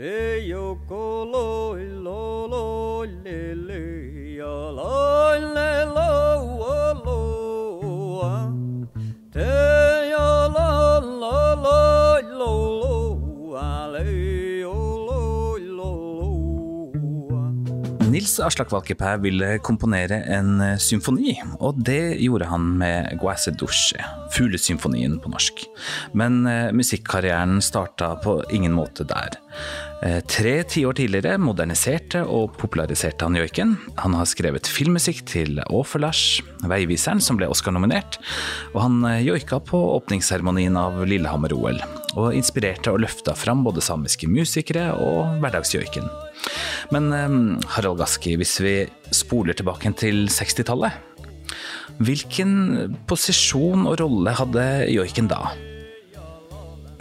Te yoko loi lo lo le le ya loi le lo lo a. Te ya la loi lo lo a le lo lo. Nils Aslak Valkeapää ville komponere en eh, symfoni, og det gjorde han med Guasse Dusche, fuglesymfonien på norsk. Men eh, musikkarrieren starta på ingen måte der. Eh, Tre tiår tidligere moderniserte og populariserte han joiken. Han har skrevet filmmusikk til Åferlars, Veiviseren, som ble Oscar-nominert, og han eh, joika på åpningsseremonien av Lillehammer-OL, og inspirerte og løfta fram både samiske musikere og hverdagsjoiken. Men Harald Gaski, hvis vi spoler tilbake til 60-tallet, hvilken posisjon og rolle hadde joiken da?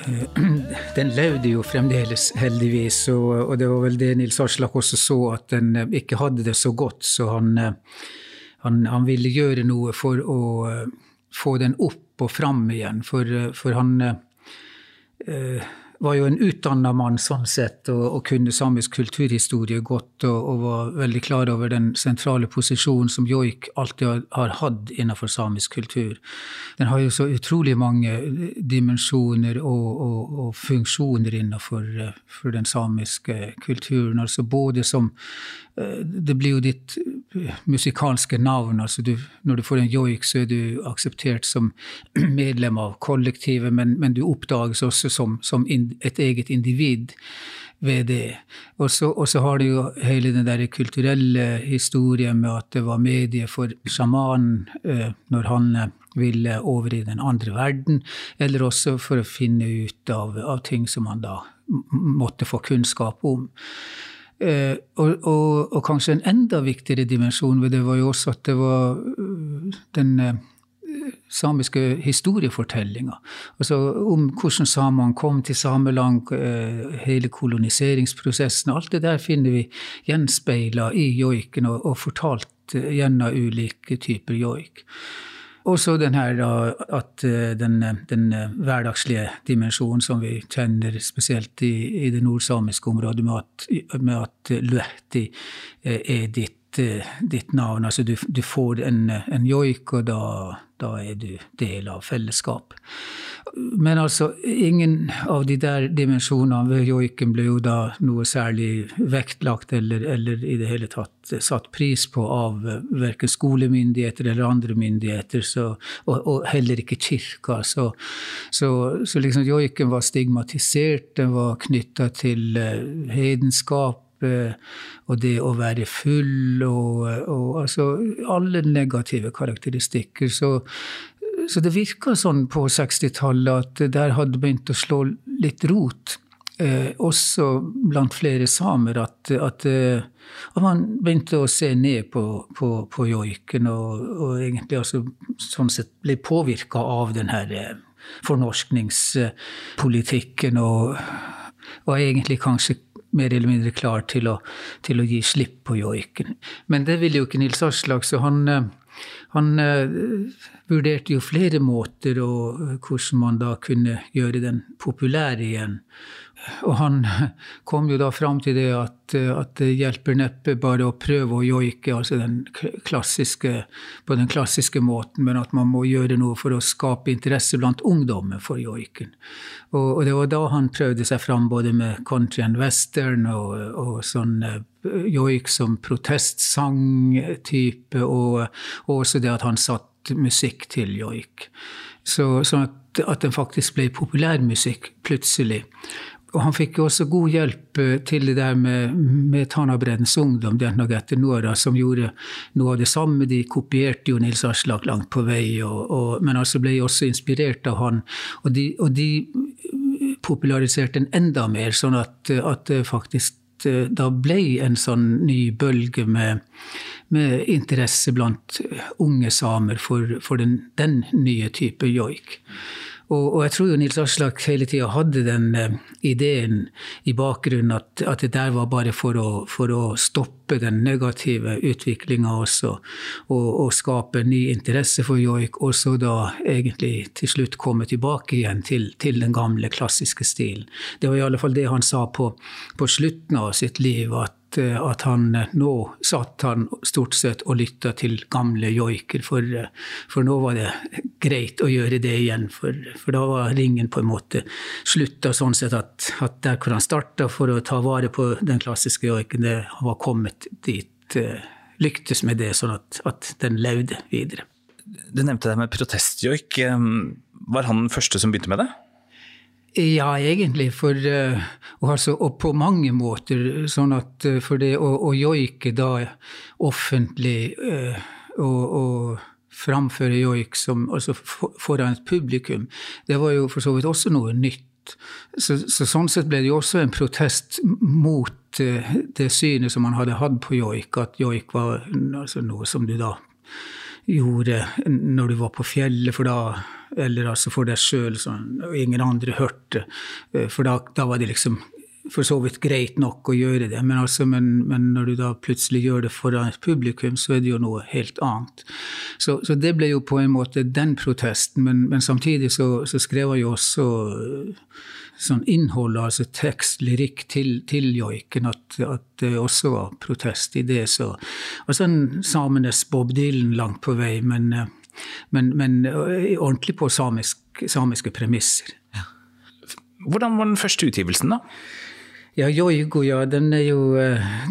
Den levde jo fremdeles, heldigvis, og, og det var vel det Nils Aslak også så, at den eh, ikke hadde det så godt, så han, eh, han, han ville gjøre noe for å eh, få den opp og fram igjen, for, eh, for han eh, var jo en utdanna mann sånn sett, og, og kunne samisk kulturhistorie godt, og, og, var veldig klar over den sentrale posisjonen som joik alltid har, har hatt innenfor samisk kultur. Den har jo så utrolig mange dimensjoner og, og, funksjoner innenfor eh, den samiske kulturen. Altså både som eh, Det blir jo ditt musikalske navn. altså du, Når du får en joik, så er du akseptert som medlem av kollektivet, men, men du oppdages også som, som in, et eget individ ved det. Og så, har du jo hele den der kulturelle historien med at det var medie for sjamanen eh, når han eh, ville over i den andre verden, eller også for å finne ut av, av ting som han da måtte få kunnskap om. Eh, og, og, og kanskje en enda viktigere dimensjon ved det var jo også at det var øh, den eh, samiske historiefortellinger. Altså om hvordan samene kom til Sameland, eh, hele koloniseringsprosessen. Alt det der finner vi gjenspeila i joiken og, og fortalt eh, gjennom ulike typer joik. Og så den her da, at eh, den, den hverdagslige dimensjonen som vi kjenner spesielt i, i det nordsamiske området, med at, med at luehti eh, er ditt, eh, ditt navn. Altså du, du får en, en joik, og da, da er du del av fellesskap. Men altså, ingen av de der dimensjonene ved joiken ble jo da noe særlig vektlagt eller, eller i det hele tatt satt pris på av verken skolemyndigheter eller andre myndigheter, så, og, og heller ikke kirka. Så, så, så liksom joiken var stigmatisert, den var knytta til eh, hedenskap og det å være full og, og altså alle negative karakteristikker. Så, så det virka sånn på 60-tallet at der hadde begynt å slå litt rot. Eh, også blant flere samer, at, at, eh, at man begynte å se ned på, på, på joiken, og, og egentlig altså, sånn sett ble påvirka av den her eh, fornorskningspolitikken, og og egentlig kanskje mer eller mindre klar til å, til å gi slipp på joiken. Men det ville jo ikke Nils Aslak, så han, eh, han eh, vurderte jo flere måter og eh, hvordan man da kunne gjøre den populær igjen. Og han kom jo da fram til det at, at det hjelper neppe bare å prøve å joike altså den klassiske, på den klassiske måten, men at man må gjøre noe for å skape interesse blant ungdommen for joiken. Og, og det var da han prøvde seg fram både med country and western og, og sånn eh, joik som protestsangtype, og, og også det at han satt musikk til joik. Så, sånn at, at den faktisk ble populærmusikk plutselig. Og han fikk jo også god hjelp eh, til det der med, med Tanabreddens ungdom, den og etter Nora, som gjorde noe av det samme. De kopierte jo Nils Aslak langt på vei, og, og, men altså ble også inspirert av han. Og de, og de populariserte den enda mer, sånn at, at det faktisk eh, da ble en sånn ny bølge med, med interesse blant unge samer for, for den, den nye type joik. Og, og, jeg tror jo Nils Aslak hele tida hadde den uh, ideen i bakgrunnen at, at, det der var bare for å, for å stoppe den negative utviklinga også, og, og, skape ny interesse for joik, og så da egentlig til slutt komme tilbake igjen til, til den gamle, klassiske stilen. Det var i alle fall det han sa på, på slutten av sitt liv, at Eh, at han eh, nå satt han stort sett og lytta til gamle joiker, for, eh, for, nå var det greit å gjøre det igjen. For, for da var ringen på en måte slutta sånn sett at, at der hvor han starta for å ta vare på den klassiske joiken, det var kommet dit, lyktes med det, sånn at, at den levde videre. Du nevnte det med protestjoik. Var han den første som begynte med det? Ja, egentlig. For, og, altså, og på mange måter. sånn at uh, For det å, å joike da offentlig uh, og, og, framføre joik som, altså foran et publikum, det var jo for så vidt også noe nytt. Så, så sånn sett ble det jo også en protest mot det synet som man hadde hatt på joik, at joik var altså, noe som du da gjorde når du var på fjellet, for da eller altså for deg sjøl, og ingen andre hørte. Eh, for da, da, var det liksom for så vidt greit nok å gjøre det, men, altså, men, men, når du da plutselig gjør det foran et publikum, så er det jo noe helt annet. Så, så det ble jo på en måte den protesten, men, men samtidig så, så, skrev jeg jo også eh, sånn innhold, altså tekst, lyrikk til, til joiken, at, at, det også var protest i det. Så, altså en samenes Bob Dylan langt på vei, men eh, men, men ordentlig på samisk, samiske premisser. Ja. Hvordan var den første utgivelsen, da? Ja, Joigo, ja, den er, jo,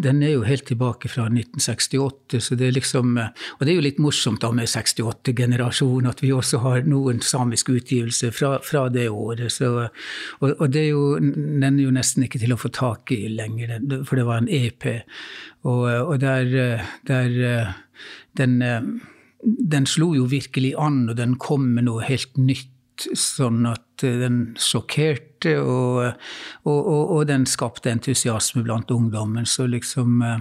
den er jo helt tilbake fra 1968. så det er liksom, Og det er jo litt morsomt da med 68-generasjonen, at vi også har noen samiske utgivelser fra, fra det året. Så, og, og, det er jo, den er jo nesten ikke til å få tak i lenger, for det var en EP. Og, og der, der den den slo jo virkelig an, og den kom med noe helt nytt. Sånn at eh, den sjokkerte, og, og, og, og den skapte entusiasme blant ungdommen. Så liksom eh,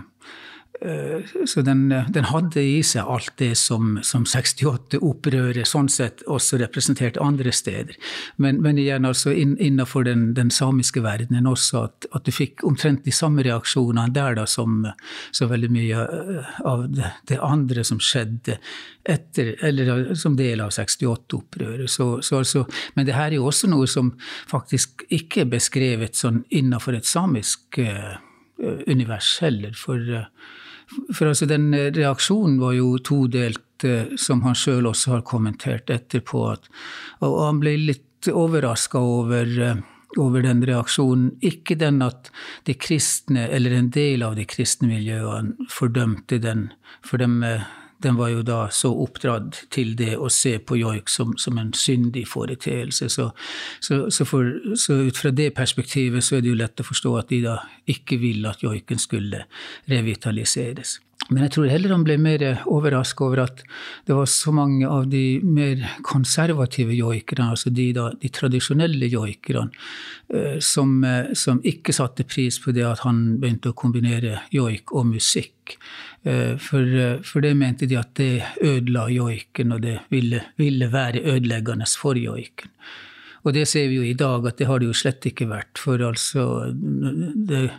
så den, den, hadde i seg alt det som, som 68-opprøret sånn sett også representerte andre steder. Men, men igjen altså inn, innenfor den, den, samiske verdenen også, at, at, du fikk omtrent de samme reaksjonene der da som så veldig mye eh, av det, det andre som skjedde etter, eller som del av 68-opprøret. Så, så altså, men det her er jo også noe som faktisk ikke er beskrevet sånn innenfor et samisk uh, univers heller. For uh, for altså den eh, reaksjonen var jo todelt, eh, som han sjøl også har kommentert etterpå. At, og han ble litt overraska over, eh, over den reaksjonen. Ikke den at de kristne, eller en del av de kristne miljøene, fordømte den. For dem den var jo da så oppdratt til det å se på joik som, som en syndig foreteelse. Så, så, så, for, så, ut fra det perspektivet så er det jo lett å forstå at de da ikke ville at joiken skulle revitaliseres. Men jeg tror heller han ble mer overraska over at det var så mange av de mer konservative joikerne, altså de, da, de tradisjonelle joikerne, eh, som, eh, som, ikke satte pris på det at han begynte å kombinere joik og musikk. Eh, for, for det mente de at det ødela joiken, og det ville, ville være ødeleggende for joiken. Og det ser vi jo i dag, at det har det jo slett ikke vært. For altså det,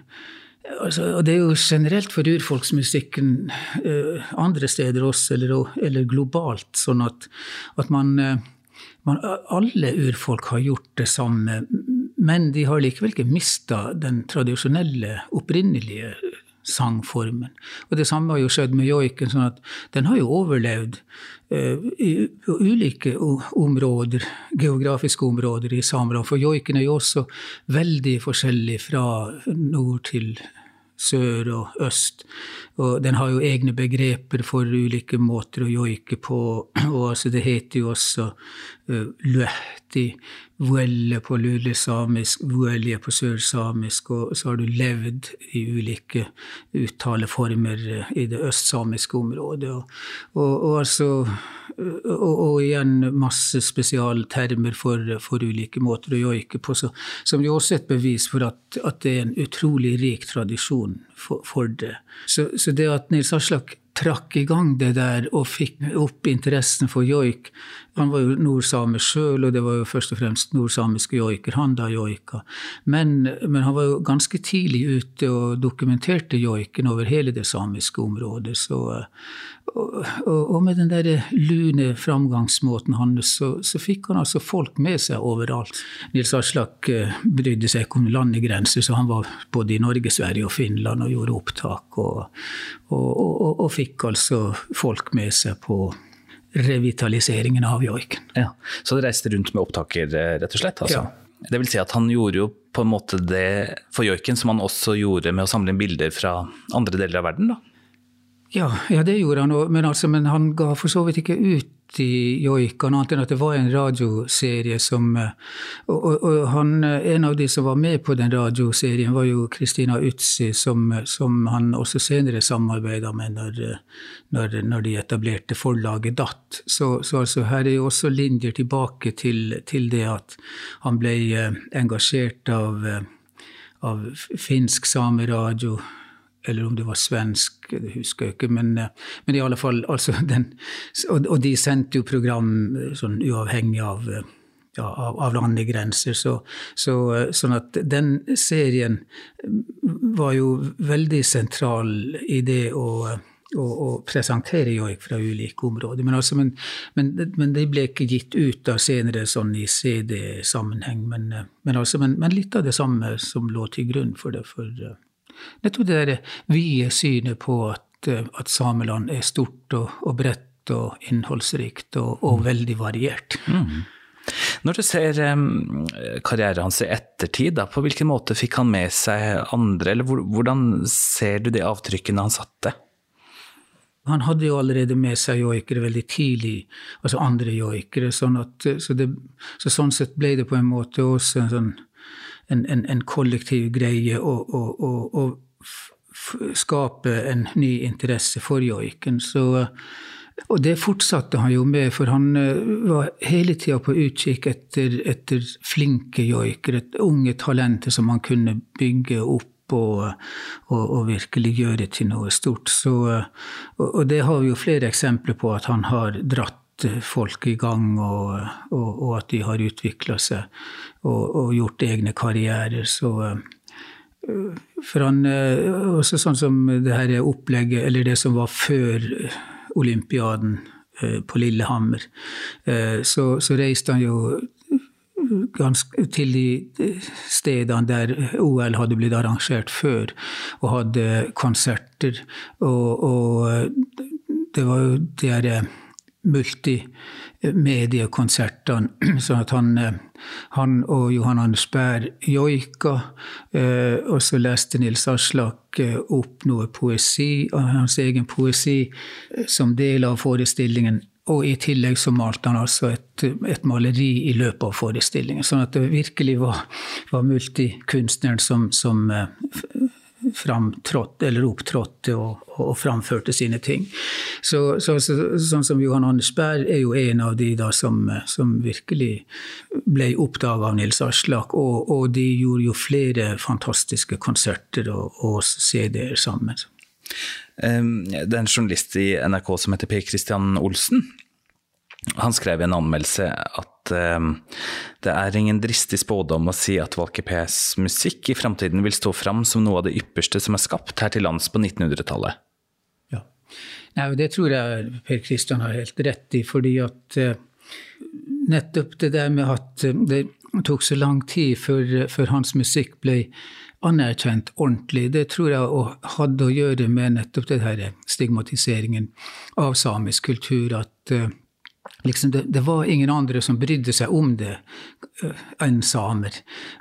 Altså, og det er jo generelt for urfolksmusikken uh, andre steder også, eller, eller globalt, sånn at, at man, uh, man, Alle urfolk har gjort det samme, men de har likevel ikke mista den tradisjonelle, opprinnelige sangformen. Og det samme har jo skjedd med joiken. sånn at Den har jo overlevd uh, i ulike områder, geografiske områder i Sameland. For joiken er jo også veldig forskjellig fra nord til sør og øst. Og den har jo egne begreper for ulike måter å joike på. Og altså det heter jo også uh, luehti, vuelle på lulesamisk, vuelje på sørsamisk, og så har du levd i ulike uttaleformer eh, i det østsamiske området. Og, og, og altså og, igjen masse spesialtermer for, for, ulike måter å joike på, så, som jo også er et bevis for at, at, det er en utrolig rik tradisjon for, for det. Så, så, det at Nils Aslak trakk i gang det der og fikk opp interessen for joik. Han var jo nordsame sjøl, og det var jo først og fremst nordsamiske joiker han da joika. Men, men, han var jo ganske tidlig ute og dokumenterte joiken over hele det samiske området. Så, og, og, med den der lune framgangsmåten hans, så, så, fikk han altså folk med seg overalt. Nils Aslak eh, brydde seg ikke om landegrenser, så han var både i Norge, Sverige og Finland og gjorde opptak. Og, og, og fikk altså folk med seg på revitaliseringen av joiken. Ja, Så det reiste rundt med opptaker, eh, rett og slett? altså? Ja. Det vil si at han gjorde jo på en måte det for joiken som han også gjorde med å samle inn bilder fra andre deler av verden? da? Ja, ja, det gjorde han, men, altså, men han ga for så vidt ikke ut i joik, annet enn at det var en radioserie som og, Og, og han, en av de som var med på den radioserien, var jo Kristina Utsi, som, som, han også senere samarbeida med når, når, når, de etablerte forlaget Datt. Så, så altså, her er jo også linjer tilbake til, til det at han ble eh, engasjert av, eh, av finsk sameradio eller om det var svensk, det husker jeg ikke. Men, eh, men i alle fall, altså den, og, og, de sendte jo program eh, sånn uavhengig av, eh, ja, av, av landegrenser. Så, så, sånn at den serien var jo veldig sentral i det å å, å presentere joik fra ulike områder. Men, altså, men, men, men, de ble ikke gitt ut da senere sånn i CD-sammenheng. Men, altså, men, litt av det samme som lå til grunn for det. For, nettopp det der vide synet på at, eh, at, Sameland er stort og, og bredt og innholdsrikt og, og mm. veldig variert. Mm. Når du ser um, karrieren hans i ettertid, da, på hvilken måte fikk han med seg andre, eller hvordan ser du de avtrykkene han satte? Han hadde jo allerede med seg joikere veldig tidlig, altså andre joikere. Sånn at, så, det, så, sånn sett ble det på en måte også en sånn en, en, en kollektiv greie å, skape en ny interesse for joiken. Så, og det fortsatte han jo med, for han eh, var hele tida på utkikk etter, etter flinke joikere, unge talenter som han kunne bygge opp. Og, og, og, virkelig gjøre til noe stort. Så, og, og, det har vi jo flere eksempler på at han har dratt folk i gang, og, og, og at de har utvikla seg og, og, gjort egne karrierer. Så eh, for han eh, Også sånn som det her opplegget, eller det som var før olympiaden eh, på Lillehammer, så, så reiste han jo til de stedene der OL hadde blitt arrangert før, og hadde konserter. Og, og det var jo de multimediekonsertene. Sånn at han, eh, han, og Johan Anders Bær joika. Eh, og så leste Nils Aslak eh, opp noe poesi, hans egen poesi, som del av forestillingen. Og i tillegg så malte han altså et, et maleri i løpet av forestillingen. Sånn at det virkelig var, var multikunstneren som, som framtrådte eller opptrådte og, og, framførte sine ting. Så, så, så, sånn som Johan Anders Berg er jo en av de da som, som virkelig ble oppdaga av Nils Aslak, og, og, de gjorde jo flere fantastiske konserter og, og CD-er sammen. Det er en journalist i NRK som heter Per Christian Olsen. Han skrev i en anmeldelse at uh, det er ingen dristig spådom å si at Valke P's musikk i framtiden vil stå fram som noe av det ypperste som er skapt her til lands på 1900-tallet. Ja, Nei, Det tror jeg Per Kristian har helt rett i, fordi at uh, nettopp det der med at uh, det tok så lang tid før, før hans musikk ble anerkjent ordentlig, det tror jeg hadde å gjøre med nettopp den her stigmatiseringen av samisk kultur. at Liksom det, det, var ingen andre som brydde seg om det uh, enn samer.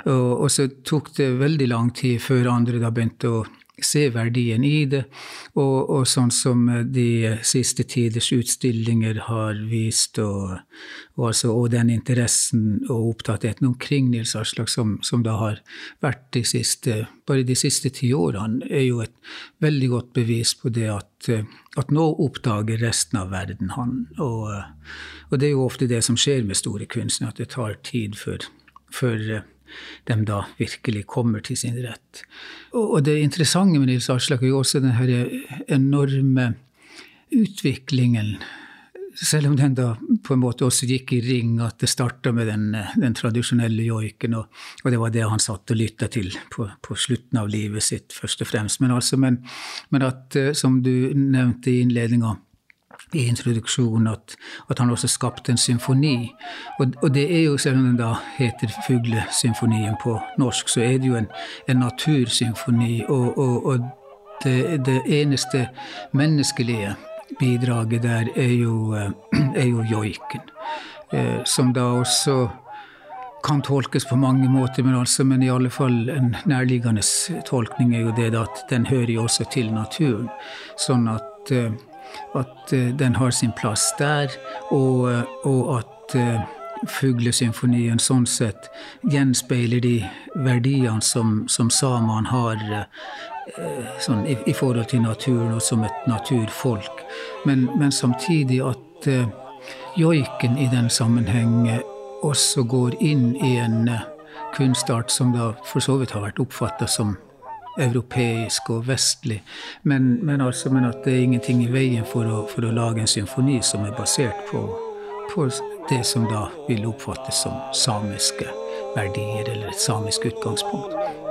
Og, og, så tok det veldig lang tid før andre da begynte å se verdien i det. Og, og sånn som de siste tiders utstillinger har vist, og, og, altså, og den interessen og opptattheten omkring Nils Aslak som, som da har vært de siste, bare de siste ti årene, er jo et veldig godt bevis på det at, at nå oppdager resten av verden han. Og, det er jo ofte det som skjer med store kunstnere, at det tar tid før, før de da virkelig kommer til sin rett. Og det interessante med Nils Aslak er jo også den her enorme utviklingen selv om den da på en måte også gikk i ring, at det starta med den, den, tradisjonelle joiken, og, og, det var det han satt og lytta til på, på, slutten av livet sitt, først og fremst. Men, altså, men, men at, som du nevnte i innledninga, i introduksjonen at, at, han også skapte en symfoni. Og, og, det er jo, selv om den da heter Fuglesymfonien på norsk, så er det jo en, en natursymfoni. Og, og, og det, det, eneste menneskelige bidraget der er jo, eh, er jo joiken. Eh, som da også kan tolkes på mange måter, men, altså, men i alle fall en nærliggende tolkning er jo det at den hører jo også til naturen. Sånn at eh, at eh, den har sin plass der, og, eh, og at eh, Fuglesymfonien sånn sett gjenspeiler de verdiene som, som samene har sånn, i, i, forhold til naturen og som et naturfolk. Men, men samtidig at joiken i den sammenheng også går inn i en kunstart som da for så vidt har vært oppfatta som europeisk og vestlig. Men, men, altså, men, at det er ingenting i veien for å, for å lage en symfoni som er basert på, på, det som da vil oppfattes som samiske verdier, eller et samisk utgangspunkt.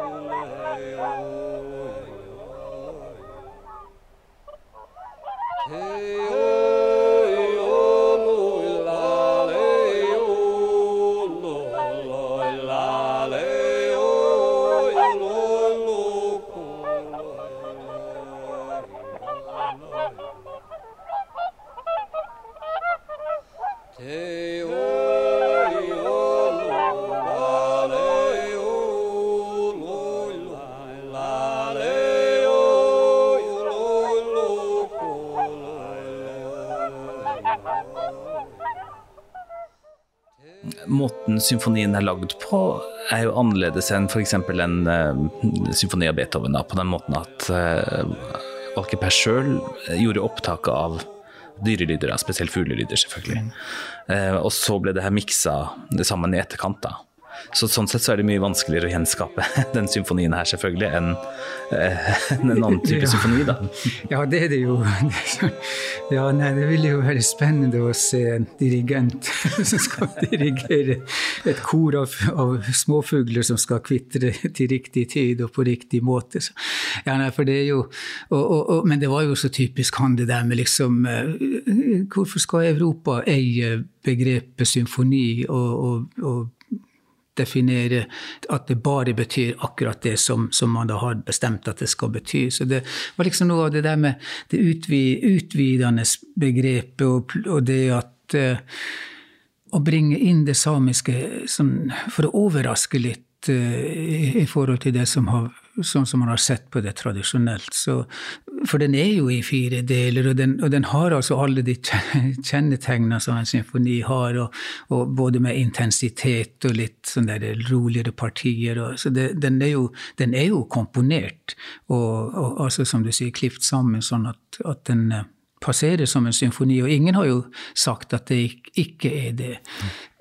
Måten symfonien er lagd på, er jo annerledes enn f.eks. en uh, symfoni av Beethoven. Da, på den måten at uh, Valkeper sjøl gjorde opptak av dyrelyder, spesielt fuglelyder, selvfølgelig. Uh, og så ble det her miksa sammen i etterkant. da. Så sånn sett så er det mye vanskeligere å gjenskape den symfonien her, selvfølgelig, enn en, en annen type ja. symfoni, da. Ja, det er det jo. Ja, nei, det ville jo være spennende å se en dirigent som skal dirigere et kor av, av småfugler som skal kvitre til riktig tid og på riktig måte. Ja, nei, for det er jo og, og, og, Men det var jo så typisk han det der med liksom eh, Hvorfor skal Europa eie begrepet symfoni og, og definere at det bare betyr akkurat det som, som, man da har bestemt at det skal bety. Så det var liksom noe av det der med det utvidende begrepet og, og det at uh, Å bringe inn det samiske som, for å overraske litt uh, i, i forhold til det som har sånn som man har sett på det tradisjonelt. Så, for den er jo i fire deler, og den, og den har altså alle de kjennetegnene som en symfoni har, og, og både med intensitet og litt sånn der roligere partier. Og, så det, den, er jo, den, er jo, komponert, og, altså, som du sier, klipt sammen sånn at, at den eh, passerer som en symfoni. Og ingen har jo sagt at det ikke er det.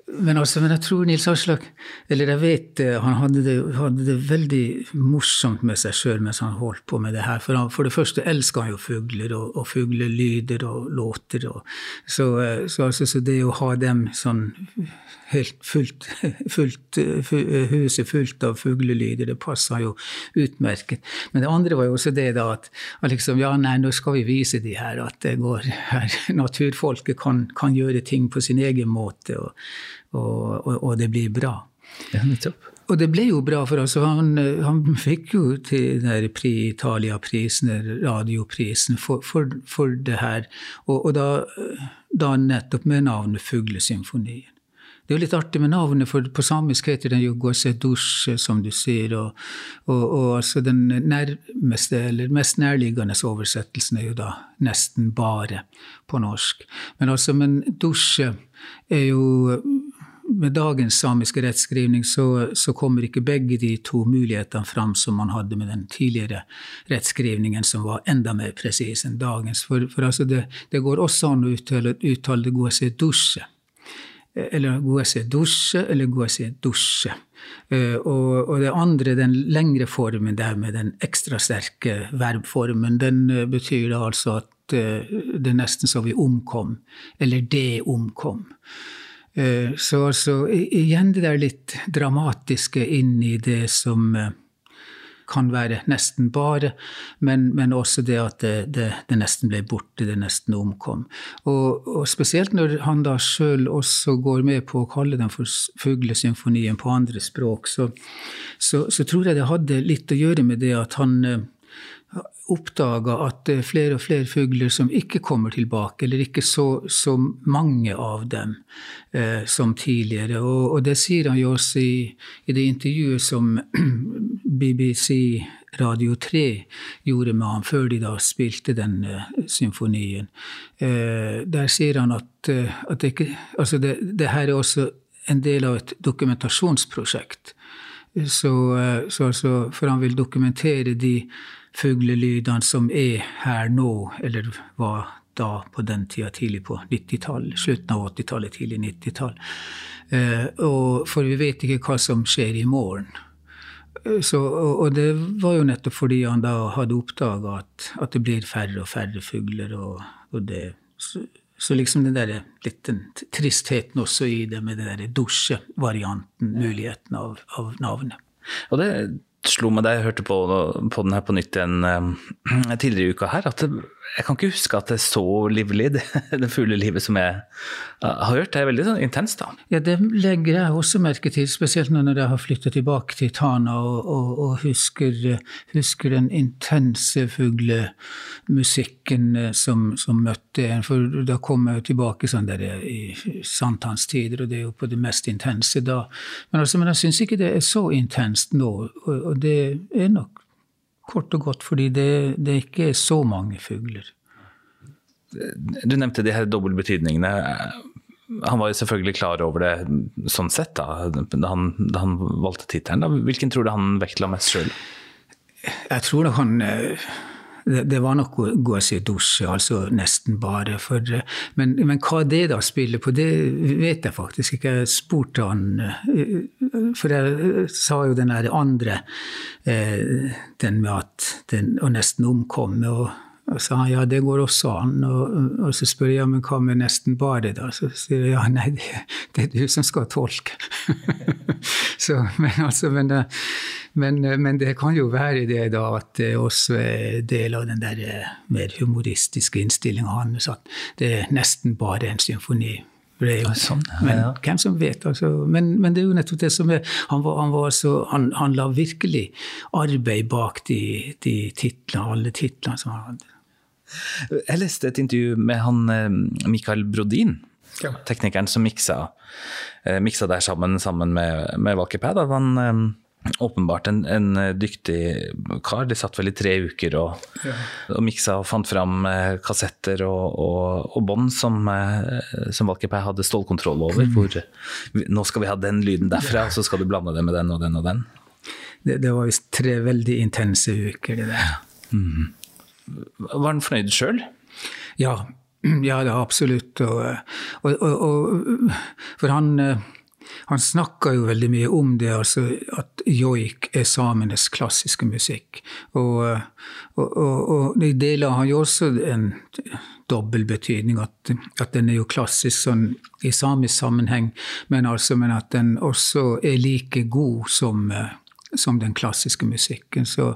Men, altså, men jeg tror Nils Aslak Eller jeg vet han hadde det, hadde det veldig morsomt med seg sjøl mens han holdt på med det her. For, han, for det første elsker han jo fugler og, og fuglelyder og låter. Og, så, eh, så, altså, så, det å ha dem sånn helt fullt, fullt Huset fullt av fuglelyder, det passa jo utmerket. Men det andre var jo også det da at, at liksom, ja, nei, nå skal vi vise de her at det går her, naturfolket kan, kan gjøre ting på sin egen måte. og og, og, og det blir bra. Ja, nettopp. Og det ble jo bra, for altså, han, han fikk jo til den Pri Italia-prisen, radioprisen, for, for, for, det her. Og, og da, da, nettopp med navnet Fuglesymfonien. Det er jo litt artig med navnet, for på samisk heter den jo Gosedusje, som du sier. Og, og, og, altså den nærmeste, eller mest nærliggende oversettelsen er jo da nesten bare på norsk. Men altså, men dusje er jo med dagens samiske rettskrivning så, så, kommer ikke begge de to mulighetene fram som man hadde med den tidligere rettskrivningen, som var enda mer presis enn dagens. For, for altså det, det, går også an å uttale, uttale det gode seg dusje. Eller gode seg dusje, eller gode seg dusje. Og, og, det andre, den lengre formen der med den ekstra sterke verbformen, den uh, betyr da altså at det er nesten så vi omkom. Eller det omkom. Så altså, igjen det der litt dramatiske inn i det som kan være nesten bare, men, men også det at det, det, det, nesten ble borte, det nesten omkom. Og, og spesielt når han da sjøl også går med på å kalle den for fuglesymfonien på andre språk, så, så, så, tror jeg det hadde litt å gjøre med det at han eh, oppdaga at det er flere og flere fugler som ikke kommer tilbake, eller ikke så, så mange av dem eh, som tidligere. Og, og, det sier han jo også i, i det intervjuet som BBC Radio 3 gjorde med ham før de da spilte den uh, symfonien. Eh, der sier han at, uh, at det, ikke, altså det, det, her er også en del av et dokumentasjonsprosjekt. Så, så altså, for han vil dokumentere de fuglelydene som er her nå, eller var da på den tida tidlig på 90-tallet, slutten av 80-tallet, tidlig 90-tall. Eh, for vi vet ikke hva som skjer i morgen. Eh, så, og det var jo nettopp fordi han da hadde oppdaga at, at, det blir færre og færre fugler. Og, og det, så, så, liksom den der litt tristheten også i det med den der dusjevarianten, muligheten av, av navnet. Og det slo meg da jeg hørte på, på den her på nytt igjen eh, tidligere i uka her, at det, jeg kan ikke huske at det er så livlig, det, det fuglelivet som jeg har hørt. Det er veldig sånn intenst, da. Ja, det legger jeg også merke til, spesielt når jeg har flyttet tilbake til Tana og, og, og husker, husker, den intense fuglemusikken eh, som, som, møtte en. For da kom jeg tilbake sånn der i sankthanstider, og det er jo på det mest intense da. Men, altså, men jeg syns ikke det er så intenst nå, og det er nok Kort og godt fordi det, det ikke er så mange fugler. Du nevnte de her dobbeltbetydningene. Han var jo selvfølgelig klar over det sånn sett da, da, han, da han, valgte tittelen. Hvilken tror du han vektla mest sjøl? Jeg tror nok han eh, det, det, var nok å gå og si dusje, altså nesten bare. For, men, men, hva det da spiller på, det vet jeg faktisk ikke. Jeg spurte han For jeg sa jo den der andre, eh, den med at den å nesten omkomme. og og sa han ja, det går også an. Og, og, så spør jeg ja, men hva med nesten bare, da? Så sier jeg ja, nei, det, det er du som skal tolke. så, men, altså, men, men, men, det kan jo være det da at det også er del av den der eh, mer humoristiske innstillinga hans, at det er nesten bare en symfoni. Jo, sånn, ja, men hvem som vet, altså. Men, men, det er jo nettopp det som er Han, var, han, var så, han, han la virkelig arbeid bak de, de titlene, alle titlene som han hadde. Jeg leste et intervju med han eh, Mikael Brodin, ja. teknikeren som miksa, eh, miksa der sammen, sammen med, med Valkeapää. Han eh, åpenbart en, en, dyktig kar. De satt vel i tre uker og, ja. og miksa og fant fram kassetter og, og, og bånd som, som Valkeapää hadde stålkontroll over. Mm. Hvor nå skal vi ha den lyden derfra, og så skal du blande det med den og den og den. Det, det var visst tre veldig intense uker, det der. Mm. Var han fornøyd sjøl? Ja. Ja, det absolutt. Og, og, og, for han, han snakker jo veldig mye om det, altså at joik er samenes klassiske musikk. Og, og, i deler han jo også en dobbel betydning, at, at, den er jo klassisk sånn i samisk sammenheng, men, altså, men at den også er like god som som den klassiske musikken. Så,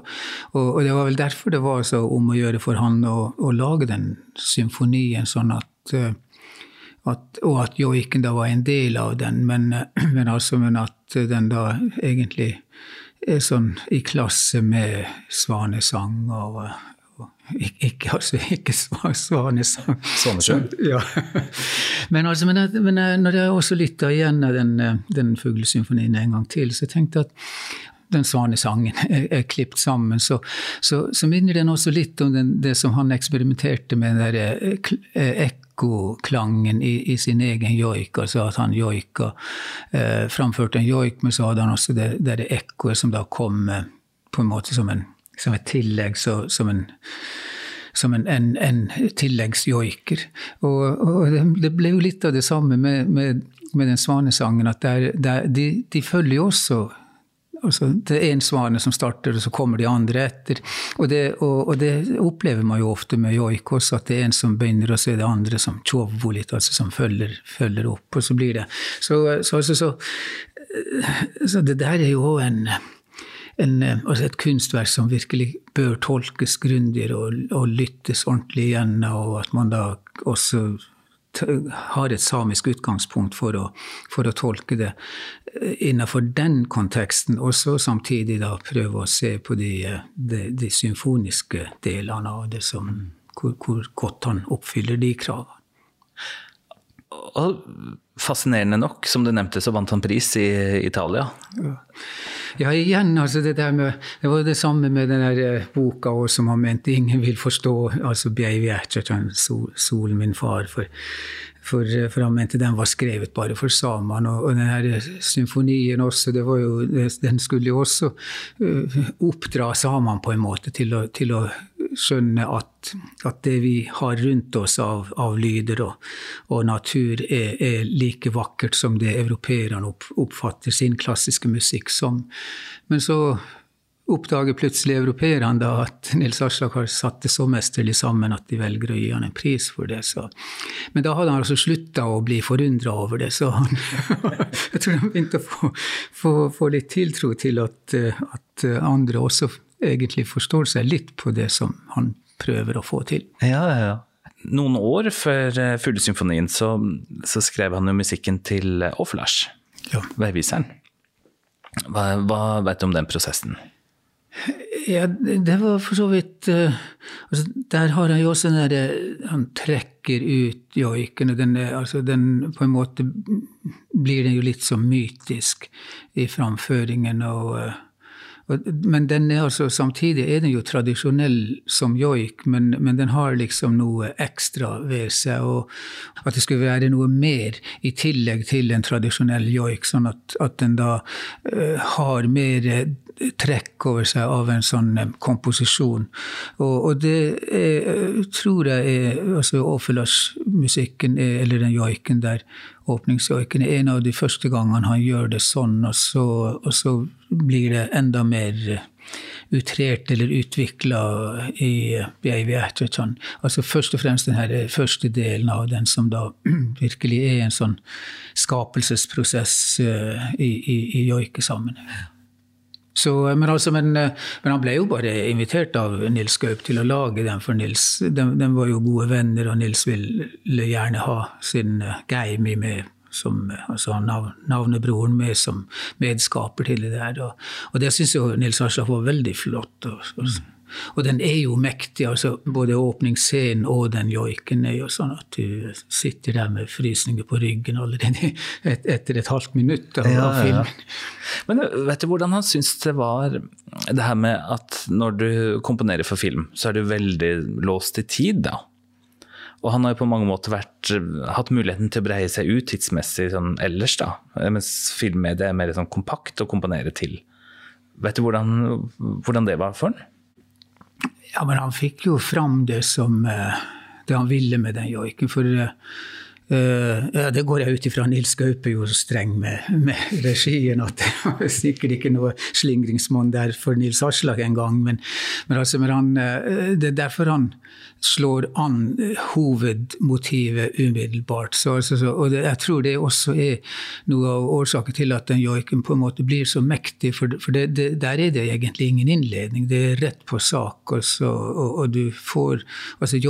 og, og, det var vel derfor det var så om å gjøre for han å, å lage den symfonien, sånn at, eh, at Og at joiken da var en del av den, men, men, altså, men at den da egentlig er sånn i klasse med svanesang og, ikke, altså, ikke svanesang. Svanesjøen? Ja. Men, altså, men, men, når jeg også lytta igjen den, den fuglesymfonien en gang til, så tenkte jeg at den svanesangen er, er klippet sammen, så, så, så, minner den også litt om den, det som han eksperimenterte med, den der eh, eh, ekkoklangen i, i, sin egen joik. Altså at han joika, eh, framførte en joik, men så hadde han også det, det ekkoet som da kom eh, på en måte som, en, som et tillegg, så, som en som en, en, en tilleggsjoiker. Og, og det, ble jo litt av det samme med, med, med den svanesangen, at der, der, de, de følger jo også Altså, det er én svane som starter, og så kommer de andre etter. Og det, og, og det, opplever man jo ofte med joik også, at det er en som begynner, og så er det andre som tjover litt, altså som følger, følger, opp. Og så blir det Så, så, altså, så, så det der er jo en, en altså et kunstverk som virkelig bør tolkes grundigere og, og lyttes ordentlig igjen, og at man da også har et samisk utgangspunkt for å, for å, tolke det eh, innenfor den konteksten, og så samtidig da prøve å se på de, de, de symfoniske delene av det, som, hvor, hvor, godt han oppfyller de kravene. Fascinerende nok, som du nevnte, så vant han pris i Italia. Ja. Ja, igjen, altså det der med Det var det samme med den der eh, boka også, som han mente ingen vil forstå, altså sol, 'Solen min far'. For, for, eh, for, han mente den var skrevet bare for samene. Og, og her symfonien også, jo, den skulle jo også uh, oppdra samene på en måte til å, til å skjønne at, at, det vi har rundt oss av, av lyder og, og natur, er, er, like vakkert som det europeerne opp, oppfatter sin klassiske musikk som. Men så oppdager plutselig europeerne at Nils Aslak har satt det så mesterlig sammen at de velger å gi han en pris for det. Så. Men da hadde han altså slutta å bli forundra over det, så han, jeg tror han begynte å få, få, få litt tiltro til at, at andre også egentlig forstår seg litt på det som han prøver å få til. Ja, ja, ja. Noen år før eh, Fuglesymfonien så, så skrev han jo musikken til Offlash, ja. veiviseren. Hva, hva vet du om den prosessen? Ja, det var for så vidt uh, altså, Der har han jo også den derre Han trekker ut joiken, og den, altså, den på en måte blir den jo litt så mytisk i framføringen. og og men den er altså, samtidig er den jo tradisjonell som joik, men, men, den har liksom noe ekstra ved seg. Og at det skulle være noe mer i tillegg til en tradisjonell joik, sånn at, at den da uh, har mer trekk over seg av en sånn uh, komposisjon. Og, og det er, tror jeg er altså Åfelas-musikken, eller den joiken der, åpningsjoiken, er en av de første gangene han gjør det sånn, og så, og så blir det enda mer utrert eller utvikla i Beivi Ertetson. Altså først og fremst den første delen av den som da virkelig er en sånn skapelsesprosess i, i, i joikesammenheng. Så, men, altså, men, men, han ble jo bare invitert av Nils Gaup til å lage den for Nils. De, de var jo gode venner, og Nils ville gjerne ha sin uh, Geimi med som altså nav, navnebroren med som medskaper til det der. Og, og det syns jo Nils Aslak var veldig flott. Og, og, og, den er jo mektig. altså Både åpningsscenen og den joiken er jo sånn at du sitter der med frysninger på ryggen allerede et, etter et halvt minutt av, ja, filmen. Ja. Men vet du hvordan han syns det var det her med at når du komponerer for film, så er du veldig låst i tid, da? Og han har jo på mange måter vært, hatt muligheten til å breie seg ut tidsmessig sånn ellers, da. Mens filmmediet er mer sånn kompakt å komponere til. Vet du hvordan, hvordan, det var for han? Ja, men han fikk jo fram det som eh, det han ville med den joiken. For uh, ja, det går jeg ut ifra. Nils Gaupe er jo streng med, med, regien at det var sikkert ikke noe slingringsmonn der for Nils Aslak engang. Men, men, altså, men han, det er derfor han slår an hovedmotivet umiddelbart. Så, altså, så, og det, jeg tror det også er noe av årsaken til at den joiken på en måte blir så mektig. For, for det, det, der er det egentlig ingen innledning. Det er rett på sak. Også, og, og, du får altså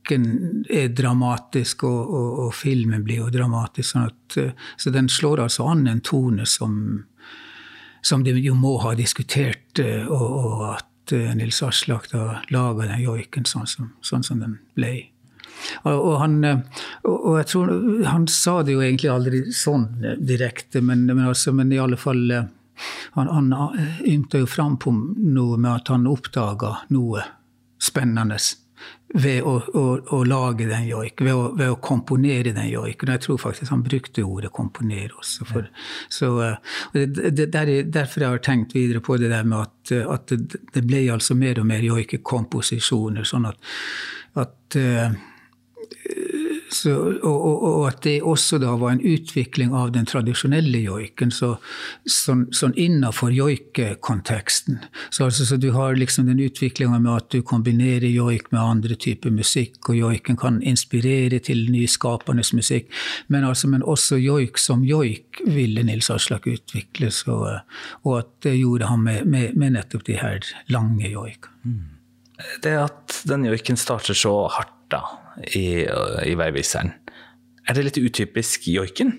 joiken er dramatisk, og, og, og, filmen blir jo dramatisk. Sånn at, så den slår altså an en tone som, som de jo må ha diskutert, og, og at Eh, Nils Aslak da laga den joiken sånn som, sånn som den ble. Og, han, eh, og, jeg tror Han sa det jo egentlig aldri sånn eh, direkte, men, men, altså, men i alle fall Han, han ymta jo fram på noe med at han oppdaga noe spennende ved å, å, å, lage den joiken, ved, ved, å komponere den joiken. Jeg tror faktisk han brukte ordet 'komponere' også. For, så, det, det, der, derfor jeg har tenkt videre på det der med at, at det, det, ble altså mer og mer joikekomposisjoner. Sånn at, at uh, så, og, og, og, at det også da var en utvikling av den tradisjonelle joiken, så, sånn, sånn innafor joikekonteksten. Så, altså, så du har liksom den utviklinga med at du kombinerer joik med andre typer musikk, og joiken kan inspirere til nyskapende musikk. Men, altså, men også joik som joik ville Nils Aslak utvikle, og at det gjorde han med, med, med nettopp de her lange joikene. Mm. Det at den joiken starter så hardt da, i, i veiviseren. Er det litt utypisk joiken?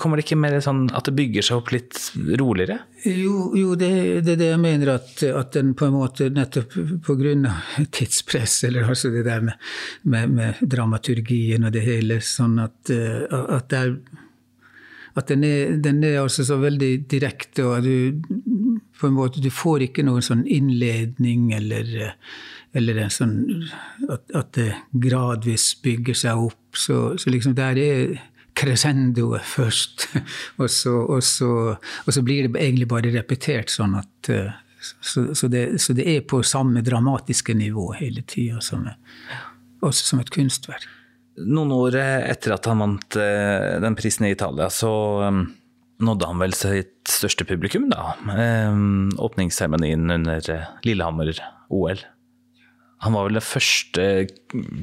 Kommer det ikke mer sånn at det bygger seg opp litt roligere? Jo, jo det, er det jeg mener, at, at den på en måte nettopp pga. tidspress, eller altså det der med, med, med, dramaturgien og det hele, sånn at, eh, at, er, at den, er, den er altså så veldig direkte, og du på en måte, du får ikke noen sånn innledning eller eller sånn at, at, det gradvis bygger seg opp. Så, så liksom der er crescendoet først, og så, og, så, og så, blir det egentlig bare repetert sånn at eh, så, så, det, det, er på samme dramatiske nivå hele tida, også som et kunstverk. Noen år etter at han vant eh, den prisen i Italia, så um, nådde han vel sitt største publikum, da. Åpningsseremonien under Lillehammer-OL. Han var vel det første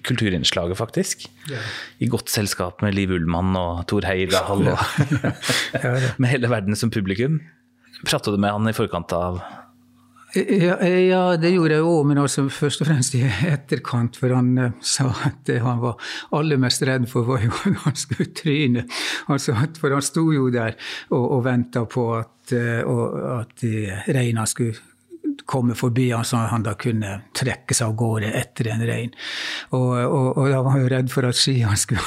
kulturinnslaget, faktisk. Ja. I godt selskap med Liv Ullmann og Thor Heyerdahl. Og med hele verden som publikum. Prata du med han i forkant av ja, ja, det gjorde jeg òg, men altså først og fremst i etterkant. For han uh, sa at det han var aller mest redd for, var jo at han skulle tryne. Altså, for han sto jo der og, og venta på at, uh, at reina skulle komme forbi han så han da kunne trekke seg av gårde etter en rein. Og, og, og da var han jo redd for at skiene skulle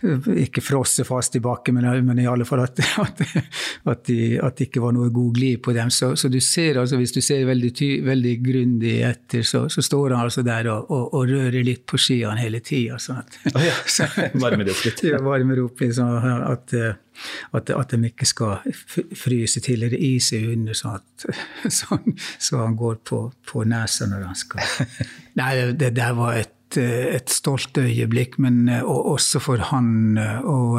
ikke frosse fast i bakken, men, men, i alle fall at, at, at, de, at, det ikke var noe god glid på dem. Så, så du ser altså, hvis du ser veldig, ty, veldig grundig etter, så, så, står han altså der og, og, og rører litt på skiene hele tida. Sånn oh, ja. varmer opp litt. Ja, varmer opp litt, sånn at, de ikke skal fryse til eller ise under, sånn at, så, så, han går på, på nesa når han skal Nei, det der var et Eh, et, stolt øyeblikk, men eh, og også for han. Eh, og,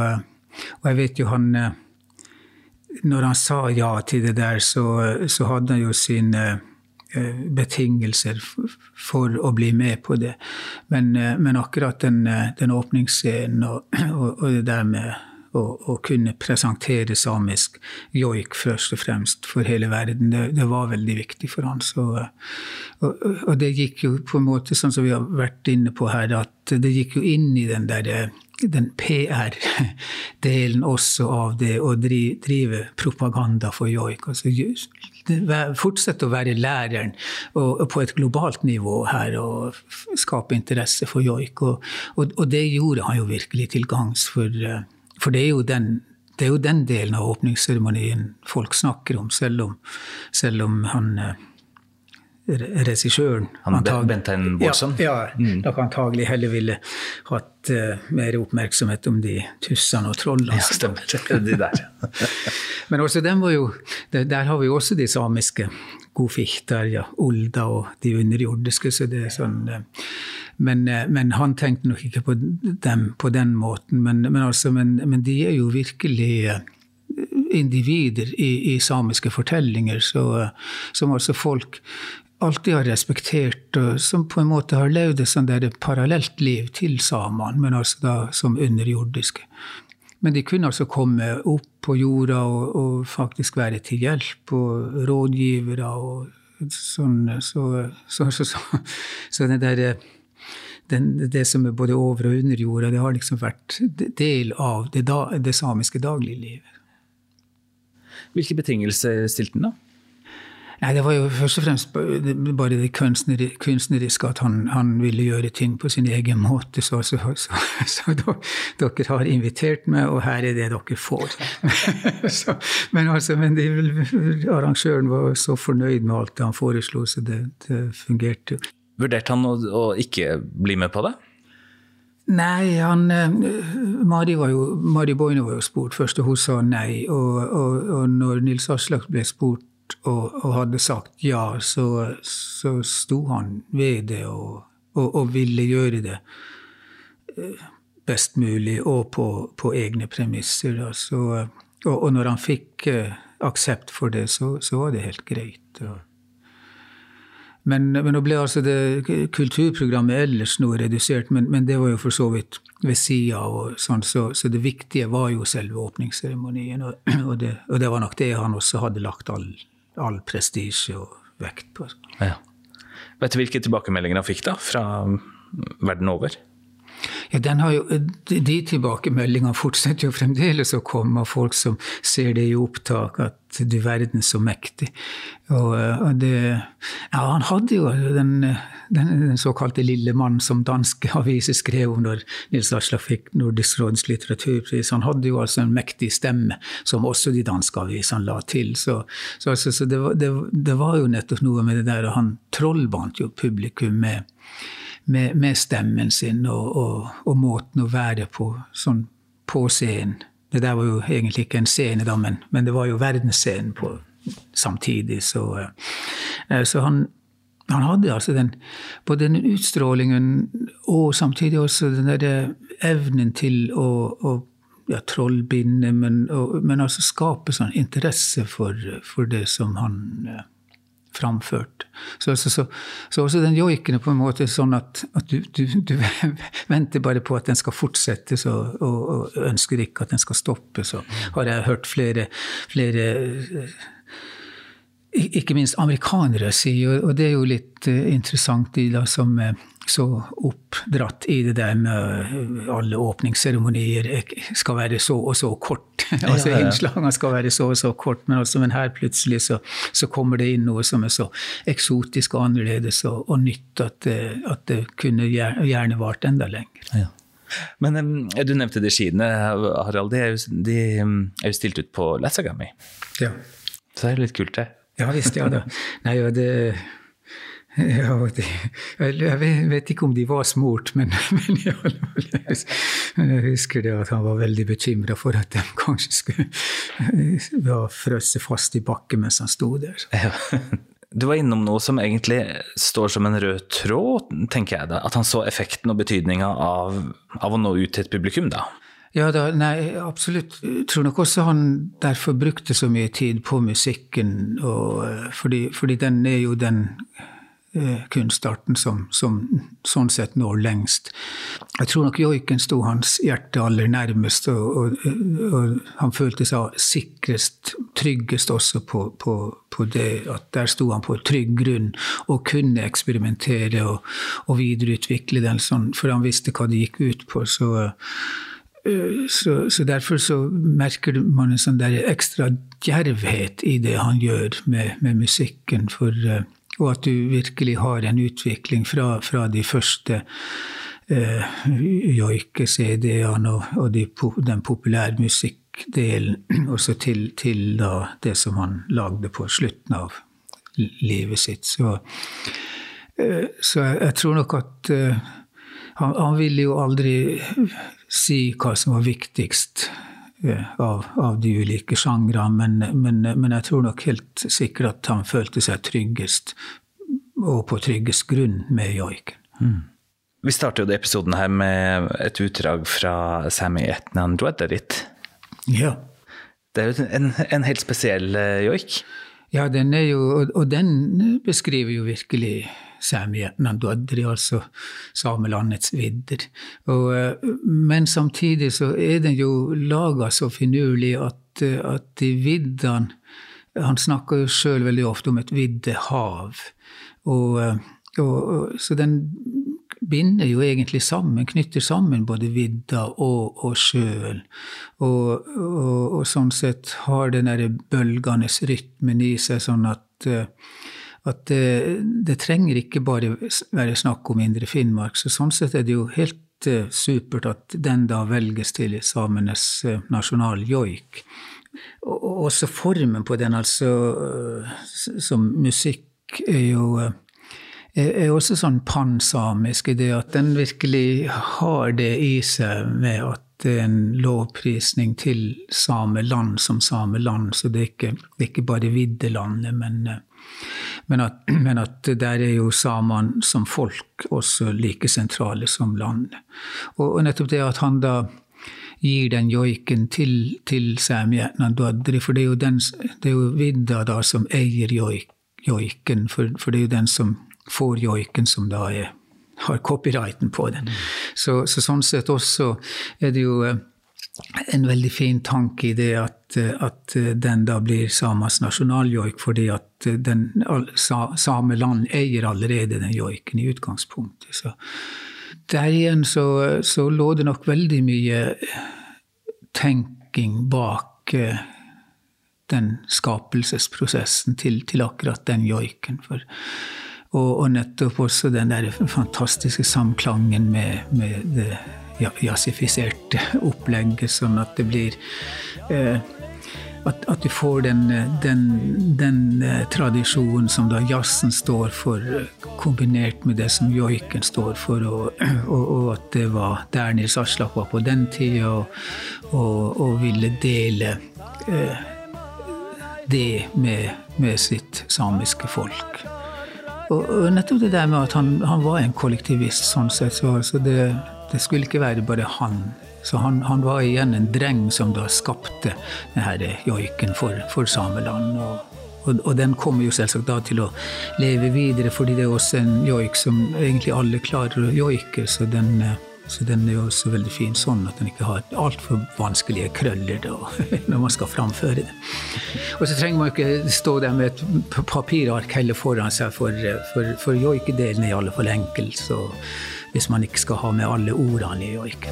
og, jeg vet jo han Når han sa ja til det der, så, så hadde han jo sine betingelser for å bli med på det. Men, men akkurat den, den åpningsscenen og, og, og det der med å, kunne presentere samisk joik først og fremst for hele verden. Det, det var veldig viktig for han. Så, og, og, det gikk jo på en måte, sånn som vi har vært inne på her, at det gikk jo inn i den derre den PR-delen også av det å drive propaganda for joik. Altså, fortsette å være læreren og, på et globalt nivå her og skape interesse for joik. Og, og, og det gjorde han jo virkelig til gangs for for det er jo den, det er jo den delen av åpningsseremonien folk snakker om, selv om, selv om han eh, regissøren Bentein Bårdsen? Ja, ja mm. antagelig heller ville hatt uh, mer oppmerksomhet om de tussene og trollene. Ja, stemmer. de der. Men også den var jo, der, der, har vi jo også de samiske godfichter, ja, Olda og de underjordiske. så det er sånn... Uh, men, eh, men, han tenkte nok ikke på dem på den måten. Men, men, altså, men de er jo virkelig eh, individer i, i samiske fortellinger, så, eh, som altså folk alltid har respektert, og som på en måte har levd et sånn parallelt liv til samene, men altså da som underjordiske. Men de kunne altså komme opp på jorda og, og faktisk være til hjelp, og rådgivere og sånn. Så, så, så, så, det der den, det som er både over- og underjorda, det har liksom vært del av det, da, det samiske dagliglivet. Hvilke betingelser stilte han da? Nei, Det var jo først og fremst bare det kunstneriske, at han, han, ville gjøre ting på sin egen måte. Så, så, så, så dere har invitert meg, og her er det dere får. men, altså, men det, arrangøren var så fornøyd med alt han foreslo, så det, det fungerte. Vurderte han å, å, ikke bli med på det? Nei, han, eh, Mari, var jo, Mari Boine var jo spurt først, og hun sa nei. Og, og, og når Nils Aslak ble spurt og, og, hadde sagt ja, så, så sto han ved det og, og ville gjøre det. best mulig og på, på egne premisser. Så, og, og, når han fikk aksept for det, så, så var det helt greit. Men, men nå ble altså det kulturprogrammet ellers noe redusert, men, men det var jo for så vidt ved sida av. Sånn, så, så, det viktige var jo selve åpningsseremonien. Og, og, og, det, var nok det han også hadde lagt all, all prestisje og vekt på. Ja. Vet du hvilke tilbakemeldinger han fikk da, fra verden over? Ja, jo, De tilbakemeldingene fortsetter jo fremdeles å komme av folk som ser det i opptak, at du verden så mektig. Og, og det, ja, han hadde jo den, den, den såkalte lille mann som danske aviser skrev om når Nils Aslak fikk Nordisk råds litteraturpris. Han hadde jo altså en mektig stemme, som også de danske avisene la til. Så, så, altså, så det, var, det, det, var jo nettopp noe med det der, og han trollbandt jo publikum med med, med stemmen sin og, og, og, måten å være på sånn på scenen. Det der var jo egentlig ikke en scene, da, men, men det var jo verdensscenen på, samtidig. Så, uh, så han, han, hadde altså den, både den utstrålingen og samtidig også den der evnen til å, å ja, trollbinde, men, og, men, altså skape sånn interesse for, for det som han framført. Så, så, så, så, også den joiken er på en måte sånn at, at du, du, du, venter bare på at den skal fortsette, og, og, ønsker ikke at den skal stoppe. Så har jeg hørt flere, flere ikke minst amerikanere si, og det er jo litt eh, interessant, de da som er så oppdratt i det der med alle åpningsseremonier skal være så og så kort. altså Innslagene skal være så og så kort, men, altså, men her plutselig så, så, kommer det inn noe som er så eksotisk og annerledes og, og nytt at, at, det kunne gjerne vart enda lenger. Ja. Men um, du nevnte de skiene, Harald. De er jo, de er jo stilt ut på Lassagami. Ja. Så det er litt kult, det. Ja visst, ja da. Nei, ja, det, ja, det, jeg vet ikke om de var smurt, men, men fall, jeg husker det at han var veldig bekymra for at de kanskje skulle ja, frøse fast i bakken mens han sto der. Ja. Du var innom noe som egentlig står som en rød tråd, tenker jeg da. At han så effekten og betydninga av, av å nå ut til et publikum, da. Ja, da, nei, absolutt. Jeg tror nok også han derfor brukte så mye tid på musikken. Og, fordi, fordi, den er jo den kunstarten som, som, sånn sett når lengst. Jeg tror nok joiken sto hans hjerte aller nærmest, og, og, og han følte seg sikrest, tryggest også på, på, på, det at der sto han på trygg grunn og kunne eksperimentere og, og videreutvikle den sånn, for han visste hva det gikk ut på. så Eh, så, så, derfor så merker man en sånn der ekstra djervhet i det han gjør med, med musikken. For, eh, og at du virkelig har en utvikling fra, fra de første eh, joike-CD-ene og, og de, den populærmusikkdelen, også til, til da, det som han lagde på slutten av livet sitt. Så, eh, så jeg, jeg, tror nok at eh, han, han ville jo aldri si hva som var viktigst av, av de ulike sjangrene, men, men, men, jeg tror nok helt sikkert at han følte seg tryggest, og på tryggest grunn, med joiken. Mm. Vi starter jo episoden her med et utdrag fra Sami Etnan Dwedderit. Ja. Det er jo en, en helt spesiell uh, joik. Ja, den er jo, og, og den beskriver jo virkelig Sæmietnan Dodri, altså samelandets vidder. Og, eh, men samtidig så er den jo laga så finurlig at, eh, at de viddene Han snakker jo sjøl veldig ofte om et viddehav. Og, eh, og, så den binder jo egentlig sammen, knytter sammen både vidda og, og sjøen. Og, og, og, sånn sett har den derre bølgende rytmen i seg, sånn at at det, det, trenger ikke bare være snakk om Indre Finnmark. Så sånn sett er det jo helt uh, supert at den da velges til samenes uh, nasjonaljoik. Og, og, også formen på den, altså uh, som musikk, er jo er også sånn pansamisk i det at den virkelig har det i seg med at det er en lovprisning til sameland som sameland. Så det er ikke, det er ikke bare viddelandet, men Men at, men at der er jo samene som folk også like sentrale som land. Og, og nettopp det at han da gir den joiken til, til Dodri, for det er jo, den, det er jo vidda da som eier joik, joiken, for, for, det er jo den som får joiken, som da er, har copyrighten på den. Mm. Så, så, sånn sett også er det jo eh, en veldig fin tanke i det at, at den da blir samas nasjonaljoik, fordi at den, same land eier allerede den joiken i utgangspunktet. Så der igjen så, så lå det nok veldig mye tenking bak eh, den skapelsesprosessen til, til akkurat den joiken. For, og, og, nettopp også den der fantastiske samklangen med, med det jazzifiserte opplegg, sånn at det blir eh, at, at, du får den, den, den uh, tradisjonen som da jazzen står for, kombinert med det som joiken står for, og, og, og at det var der Nils Aslak var på den tida, og, og, ville dele eh, det med, med, sitt samiske folk. Og, nettopp det der med at han, han var en kollektivist, sånn sett, så altså det det skulle ikke være bare han. Så han, han var igjen en dreng som da skapte denne joiken for, for Sameland. Og, og, den kommer jo selvsagt da til å leve videre, fordi det er også en joik som egentlig alle klarer å joike. Så den, så den er jo også veldig fin sånn at den ikke har altfor vanskelige krøller da, når man skal framføre det. Og så trenger man ikke stå der med et papirark heller foran seg, for, for, for joikedelen er i alle fall enkel. så hvis man ikke skal ha med alle ordene i joik.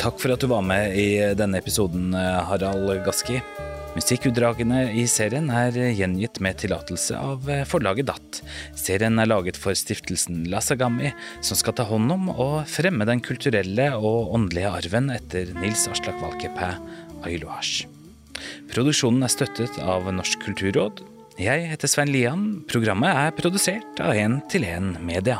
Takk for at du var med i denne episoden, Harald Gaski. Musikkutdragene i serien er gjengitt med tillatelse av forlaget DAT. Serien er laget for stiftelsen Lasagami, som skal ta hånd om og fremme den kulturelle og åndelige arven etter Nils Aslak Valkeapää Ailuasj. Produksjonen er støttet av Norsk kulturråd, jeg heter Svein Lian. Programmet er produsert av 1 til 1 Media.